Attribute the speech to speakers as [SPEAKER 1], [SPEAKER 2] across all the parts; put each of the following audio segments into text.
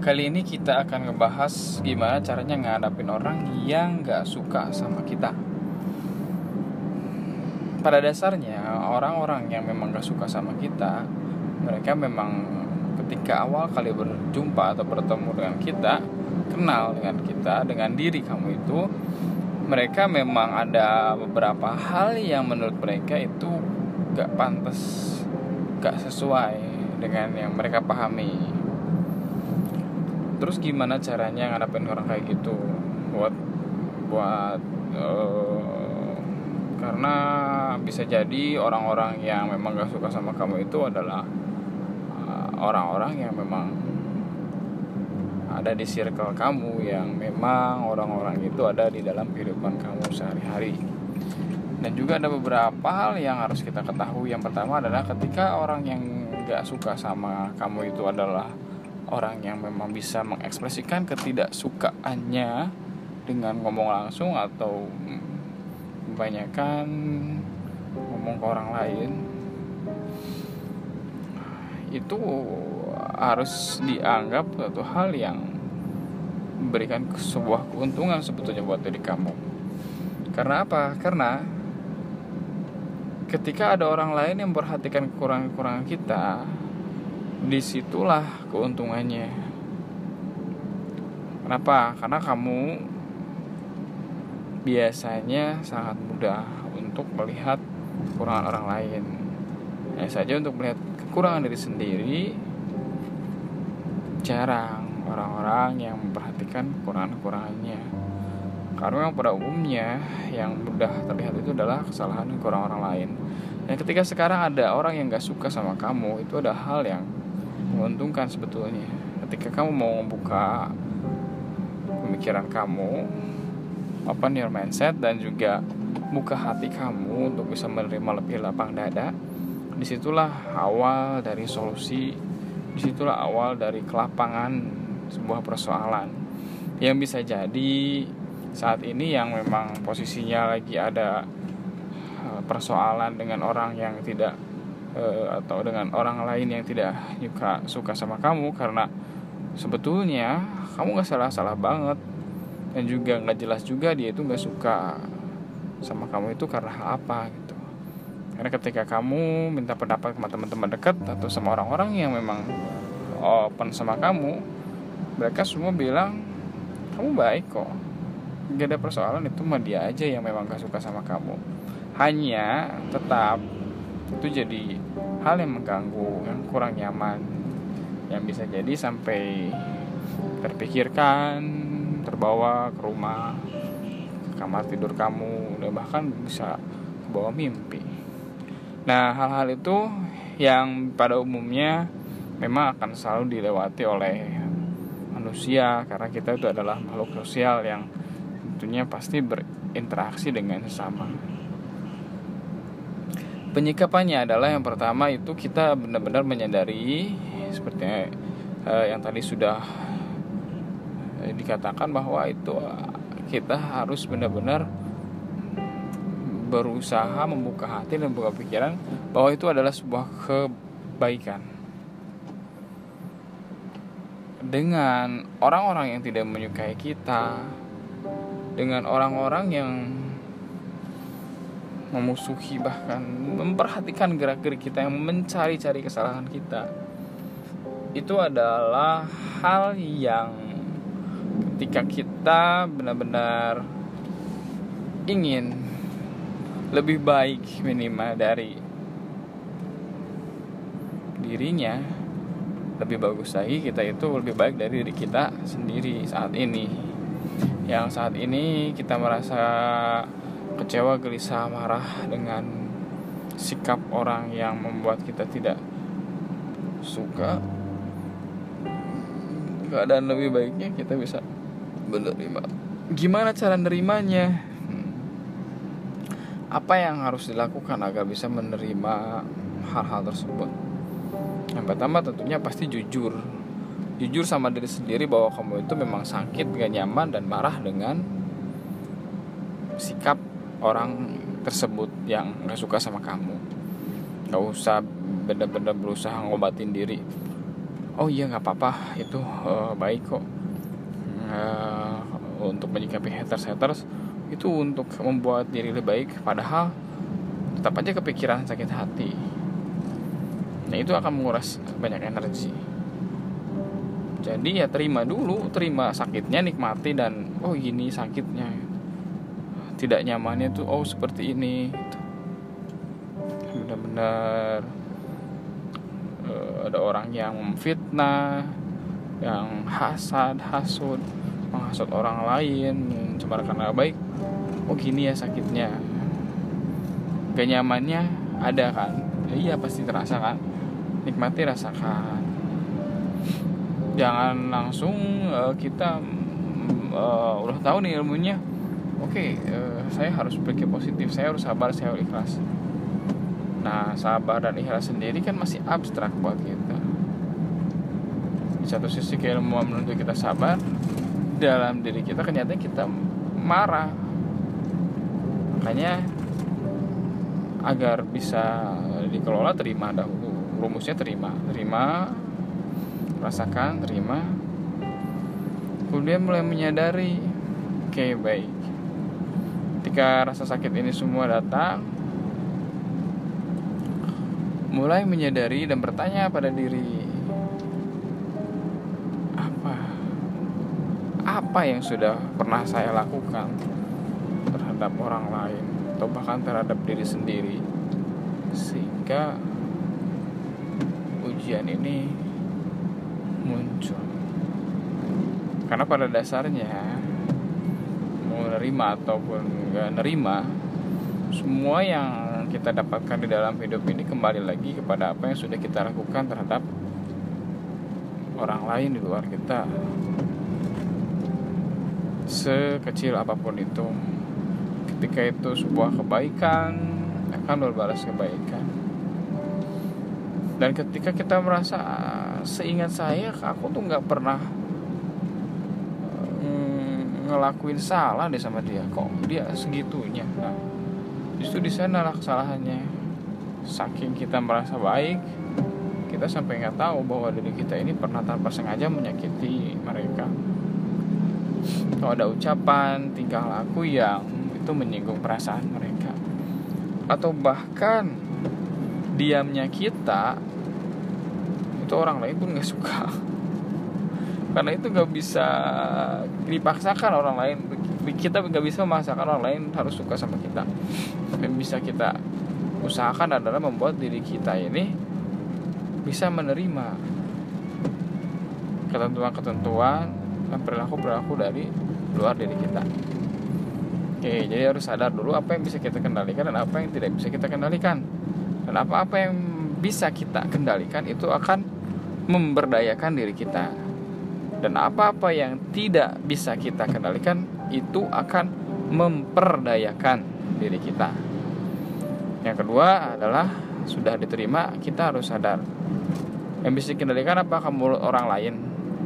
[SPEAKER 1] Kali ini kita akan ngebahas gimana caranya ngadapin orang yang gak suka sama kita. Pada dasarnya orang-orang yang memang gak suka sama kita, mereka memang ketika awal kali berjumpa atau bertemu dengan kita, kenal dengan kita, dengan diri kamu itu, mereka memang ada beberapa hal yang menurut mereka itu gak pantas, gak sesuai dengan yang mereka pahami terus gimana caranya ngadapin orang kayak gitu? Buat buat uh, karena bisa jadi orang-orang yang memang gak suka sama kamu itu adalah eh, orang-orang uh, yang memang ada di circle kamu yang memang orang-orang itu ada di dalam kehidupan kamu sehari-hari. Dan juga ada beberapa hal yang harus kita ketahui. Yang pertama adalah ketika orang yang gak suka sama kamu itu adalah orang yang memang bisa mengekspresikan ketidaksukaannya dengan ngomong langsung atau kebanyakan ngomong ke orang lain itu harus dianggap suatu hal yang memberikan sebuah keuntungan sebetulnya buat diri kamu karena apa? karena ketika ada orang lain yang memperhatikan kekurangan-kekurangan kita di situlah keuntungannya. Kenapa? Karena kamu biasanya sangat mudah untuk melihat kekurangan orang lain. Ya saja untuk melihat kekurangan diri sendiri jarang orang-orang yang memperhatikan kekurangan-kekurangannya. Karena pada umumnya yang mudah terlihat itu adalah kesalahan kekurangan orang lain. Dan ketika sekarang ada orang yang gak suka sama kamu itu ada hal yang menguntungkan sebetulnya. Ketika kamu mau membuka pemikiran kamu open your mindset dan juga buka hati kamu untuk bisa menerima lebih lapang dada di situlah awal dari solusi di situlah awal dari kelapangan sebuah persoalan. Yang bisa jadi saat ini yang memang posisinya lagi ada eh, persoalan dengan orang yang tidak uh, atau dengan orang lain yang tidak suka suka sama kamu karena sebetulnya kamu nggak salah salah banget. Dan juga nggak jelas juga dia itu nggak suka sama kamu itu karena apa gitu. Karena ketika kamu minta pendapat sama teman-teman dekat atau sama orang-orang yang memang open sama kamu mereka semua bilang kamu baik kok. Gak ada persoalan itu mah dia aja yang memang gak suka sama kamu. Hanya tetap itu jadi hal yang mengganggu yang kurang nyaman yang bisa jadi sampai terpikirkan terbawa ke rumah ke kamar tidur kamu dan bahkan bisa ke bawah mimpi. Nah hal-hal itu yang pada umumnya memang akan selalu dilewati oleh manusia karena kita itu adalah makhluk sosial yang tentunya pasti berinteraksi dengan sesama penyikapannya adalah yang pertama itu kita benar-benar menyadari seperti uh, yang tadi sudah uh, dikatakan bahwa itu uh, kita harus benar-benar berusaha membuka hati dan membuka pikiran bahwa itu adalah sebuah kebaikan. Dengan orang-orang yang tidak menyukai kita dengan orang-orang yang memusuhi bahkan memperhatikan gerak-gerik kita yang mencari-cari kesalahan kita. Itu adalah hal yang ketika kita benar-benar ingin lebih baik minimal dari dirinya lebih bagus lagi kita itu lebih baik dari diri kita sendiri saat ini. Yang saat ini kita merasa kecewa, gelisah, marah dengan sikap orang yang membuat kita tidak suka keadaan lebih baiknya kita bisa menerima. Gimana cara nerimanya? Hmm. apa yang harus dilakukan agar bisa menerima hal-hal tersebut? Yang pertama tentunya pasti jujur. Jujur sama diri sendiri bahwa kamu itu memang sakit gak nyaman dan marah dengan sikap orang tersebut yang nggak suka sama kamu. Nggak usah bener-bener berusaha ngobatin diri. Oh iya nggak apa-apa. Itu uh, baik kok. Uh, untuk menyikapi haters haters itu untuk membuat diri lebih baik. Padahal tetap aja kepikiran sakit hati. Nah itu akan menguras banyak energi. Jadi ya terima dulu. Terima sakitnya nikmati dan oh gini sakitnya tidak nyamannya tuh oh seperti ini benar-benar uh, ada orang yang memfitnah yang hasad hasud menghasut orang lain mencemarkan nama baik. Oh gini ya sakitnya. Gak nyamannya ada kan? Ya, iya pasti terasa kan? Nikmati rasakan. Jangan langsung uh, kita uh, udah tahu nih ilmunya oke okay, uh, saya harus berpikir positif. Saya harus sabar saya harus ikhlas. Nah sabar dan ikhlas sendiri kan masih abstrak buat kita. Di satu sisi keilmuan menuntut kita sabar dalam diri kita kenyataan kita marah. Makanya agar bisa dikelola terima dahulu rumusnya terima. Terima rasakan terima. Kemudian mulai menyadari oke okay, baik ketika rasa sakit ini semua datang mulai menyadari dan bertanya pada diri apa? Apa yang sudah pernah saya lakukan terhadap orang lain atau bahkan terhadap diri sendiri sehingga ujian ini muncul? Karena pada dasarnya mau nerima ataupun nggak nerima semua yang kita dapatkan di dalam hidup ini kembali lagi kepada apa yang sudah kita lakukan terhadap orang lain di luar kita. Sekecil apa pun itu ketika itu sebuah kebaikan akan berbalas kebaikan. Dan ketika kita merasa seingat saya aku tuh nggak pernah ngelakuin salah deh sama dia. Kok dia segitunya? Nah, justru di sana lah kesalahannya. Saking kita merasa baik kita sampai nggak tahu bahwa diri kita ini pernah tanpa sengaja menyakiti mereka. Kalau ada ucapan tingkah laku yang itu menyinggung perasaan mereka. Atau bahkan diamnya kita itu orang lain pun nggak suka karena itu nggak bisa dipaksakan orang lain kita nggak bisa memaksakan orang lain harus suka sama kita yang bisa kita usahakan adalah membuat diri kita ini bisa menerima ketentuan-ketentuan dan perilaku-perilaku dari luar diri kita. Oke, jadi harus sadar dulu apa yang bisa kita kendalikan dan apa yang tidak bisa kita kendalikan. Dan apa-apa yang bisa kita kendalikan itu akan memberdayakan diri kita. Dan apa-apa yang tidak bisa kita kendalikan itu akan memperdayakan diri kita. Yang kedua adalah sudah diterima, kita harus sadar. Yang bisa kendalikan apakah mulut orang lain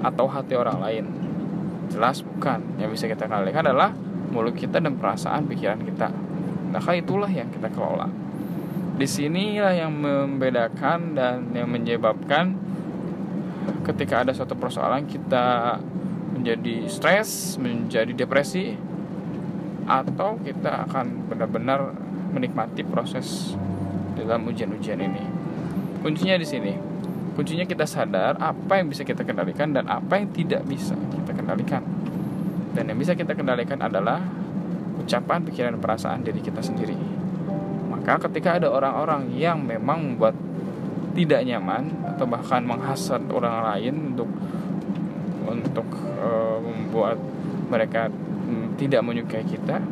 [SPEAKER 1] atau hati orang lain? Jelas bukan. Yang bisa kita kendalikan adalah mulut kita dan perasaan pikiran kita. Maka itulah yang kita kelola. Di sinilah yang membedakan dan yang menyebabkan ketika ada suatu persoalan kita menjadi stres, menjadi depresi, atau kita akan benar-benar menikmati proses dalam ujian-ujian ini. Kuncinya di sini. Kuncinya kita sadar apa yang bisa kita kendalikan dan apa yang tidak bisa kita kendalikan. Dan yang bisa kita kendalikan adalah ucapan, pikiran, perasaan diri kita sendiri. Maka ketika ada orang-orang yang memang membuat tidak nyaman atau bahkan menghasut orang lain untuk untuk e, membuat mereka mm, tidak menyukai kita,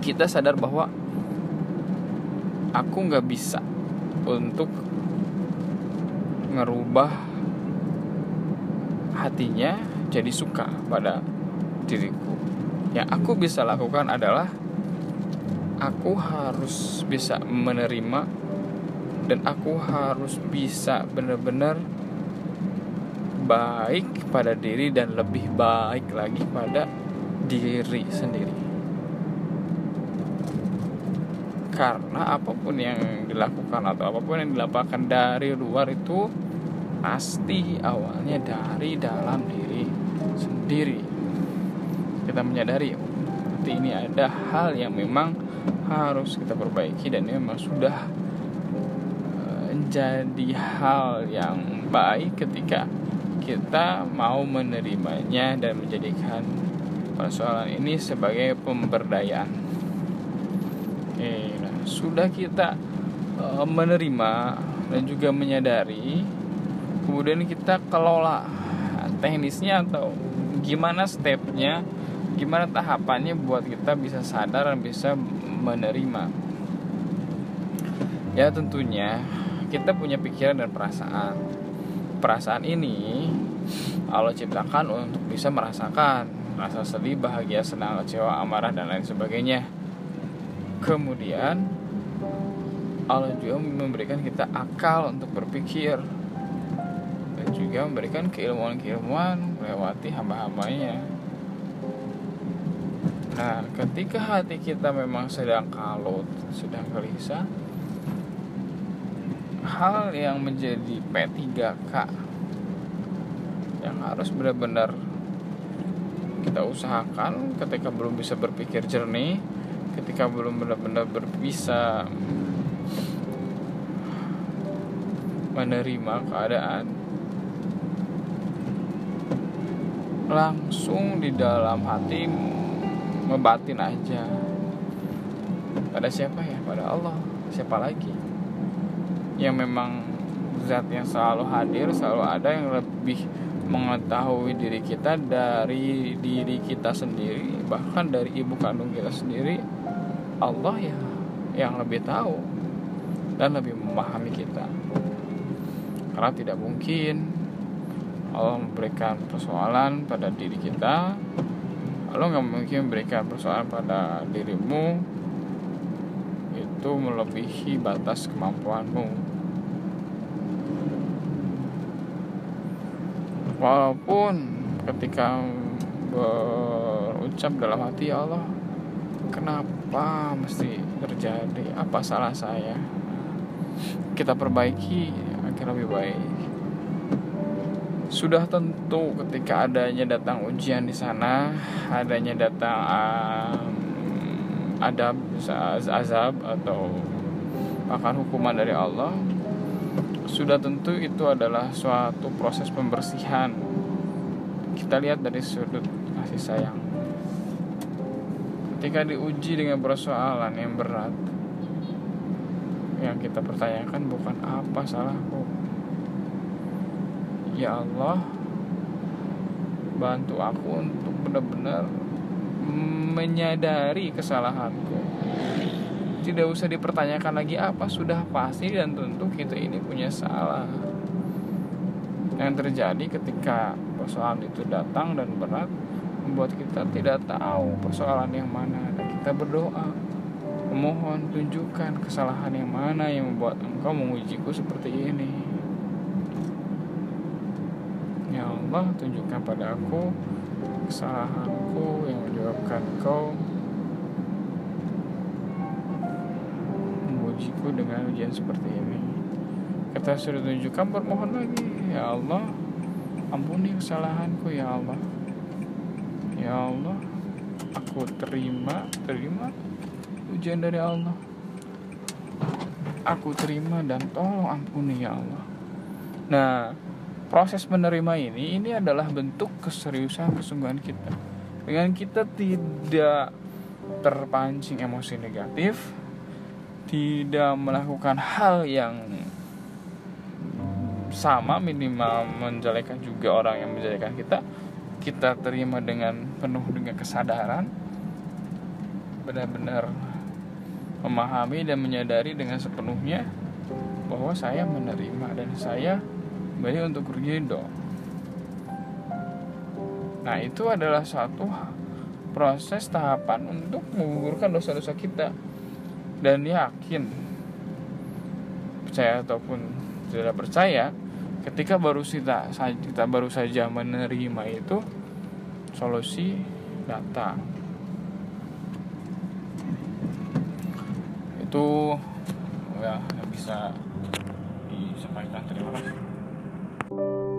[SPEAKER 1] kita sadar bahwa aku nggak bisa untuk ngerubah hatinya jadi suka pada diriku. Yang aku bisa lakukan adalah aku harus bisa menerima dan aku harus bisa benar-benar baik pada diri dan lebih baik lagi pada diri sendiri. karena apa pun yang dilakukan atau apa pun yang dilakukan dari luar itu pasti awalnya dari dalam diri sendiri kita menyadari berarti ini ada hal yang memang harus kita perbaiki dan memang sudah menjadi eh, hal yang baik ketika kita mau menerimanya dan menjadikan persoalan ini sebagai pemberdayaan. Oke, nah, sudah kita uh, menerima dan juga menyadari, kemudian kita kelola teknisnya atau gimana stepnya, gimana tahapannya buat kita bisa sadar dan bisa menerima. Ya tentunya kita punya pikiran dan perasaan perasaan ini Allah ciptakan untuk bisa merasakan rasa sedih, bahagia, senang, kecewa, amarah dan lain sebagainya. Kemudian Allah juga memberikan kita akal untuk berpikir dan juga memberikan keilmuan-keilmuan melewati hamba-hambanya. Nah, ketika hati kita memang sedang kalut, sedang gelisah, hal yang menjadi P3K yang harus benar-benar kita usahakan ketika belum bisa berpikir jernih ketika belum benar-benar bisa menerima keadaan langsung di dalam hati membatin aja. Pada siapa ya? Pada Allah. Siapa lagi yang memang zat yang selalu hadir selalu ada yang lebih mengetahui diri kita dari diri kita sendiri bahkan dari ibu kandung kita sendiri Allah ya yang lebih tahu dan lebih memahami kita. Karena tidak mungkin Allah memberikan persoalan pada diri kita Allah nggak mungkin memberikan persoalan pada dirimu itu melebihi batas kemampuanmu. Walaupun ketika berucap dalam hati ya Allah kenapa mesti terjadi? Apa salah saya? Kita perbaiki agar lebih baik. Sudah tentu ketika adanya datang ujian di sana adanya datang um, adab azab atau bahkan hukuman dari Allah sudah tentu itu adalah suatu proses pembersihan. Kita lihat dari sudut kasih sayang. Ketika diuji dengan persoalan yang berat yang kita pertanyakan bukan apa salahku. Ya Allah bantu aku untuk benar-benar menyadari kesalahanku. Tidak usah dipertanyakan lagi apa sudah pasti dan tentu kita ini punya salah. Yang terjadi ketika persoalan itu datang dan berat membuat kita tidak tahu persoalan yang mana. Dan kita berdoa memohon tunjukkan kesalahan yang mana yang membuat engkau mengujiku seperti ini. Ya Allah tunjukkan pada aku kesalahanku yang menyebabkan engkau mengujiku dengan ujian seperti ini. Kita sudah tunjukkan bermohon lagi ya Allah. Ampuni kesalahanku ya Allah. Ya Allah aku terima terima ujian dari Allah. Aku terima dan tolong ampuni ya Allah. Nah proses menerima ini ini adalah bentuk keseriusan kesungguhan kita dengan kita tidak terpancing emosi negatif tidak melakukan hal yang sama minimal menjelekan juga orang yang menjelekan kita kita terima dengan penuh dengan kesadaran benar-benar memahami dan menyadari dengan sepenuhnya bahwa saya menerima dan saya kembali untuk ridho nah itu adalah satu proses tahapan untuk menggugurkan dosa-dosa kita. Dan yakin percaya ataupun tidak percaya ketika baru kita kita baru saja menerima itu solusi datang. Itu ya bisa disampaikan. Terima kasih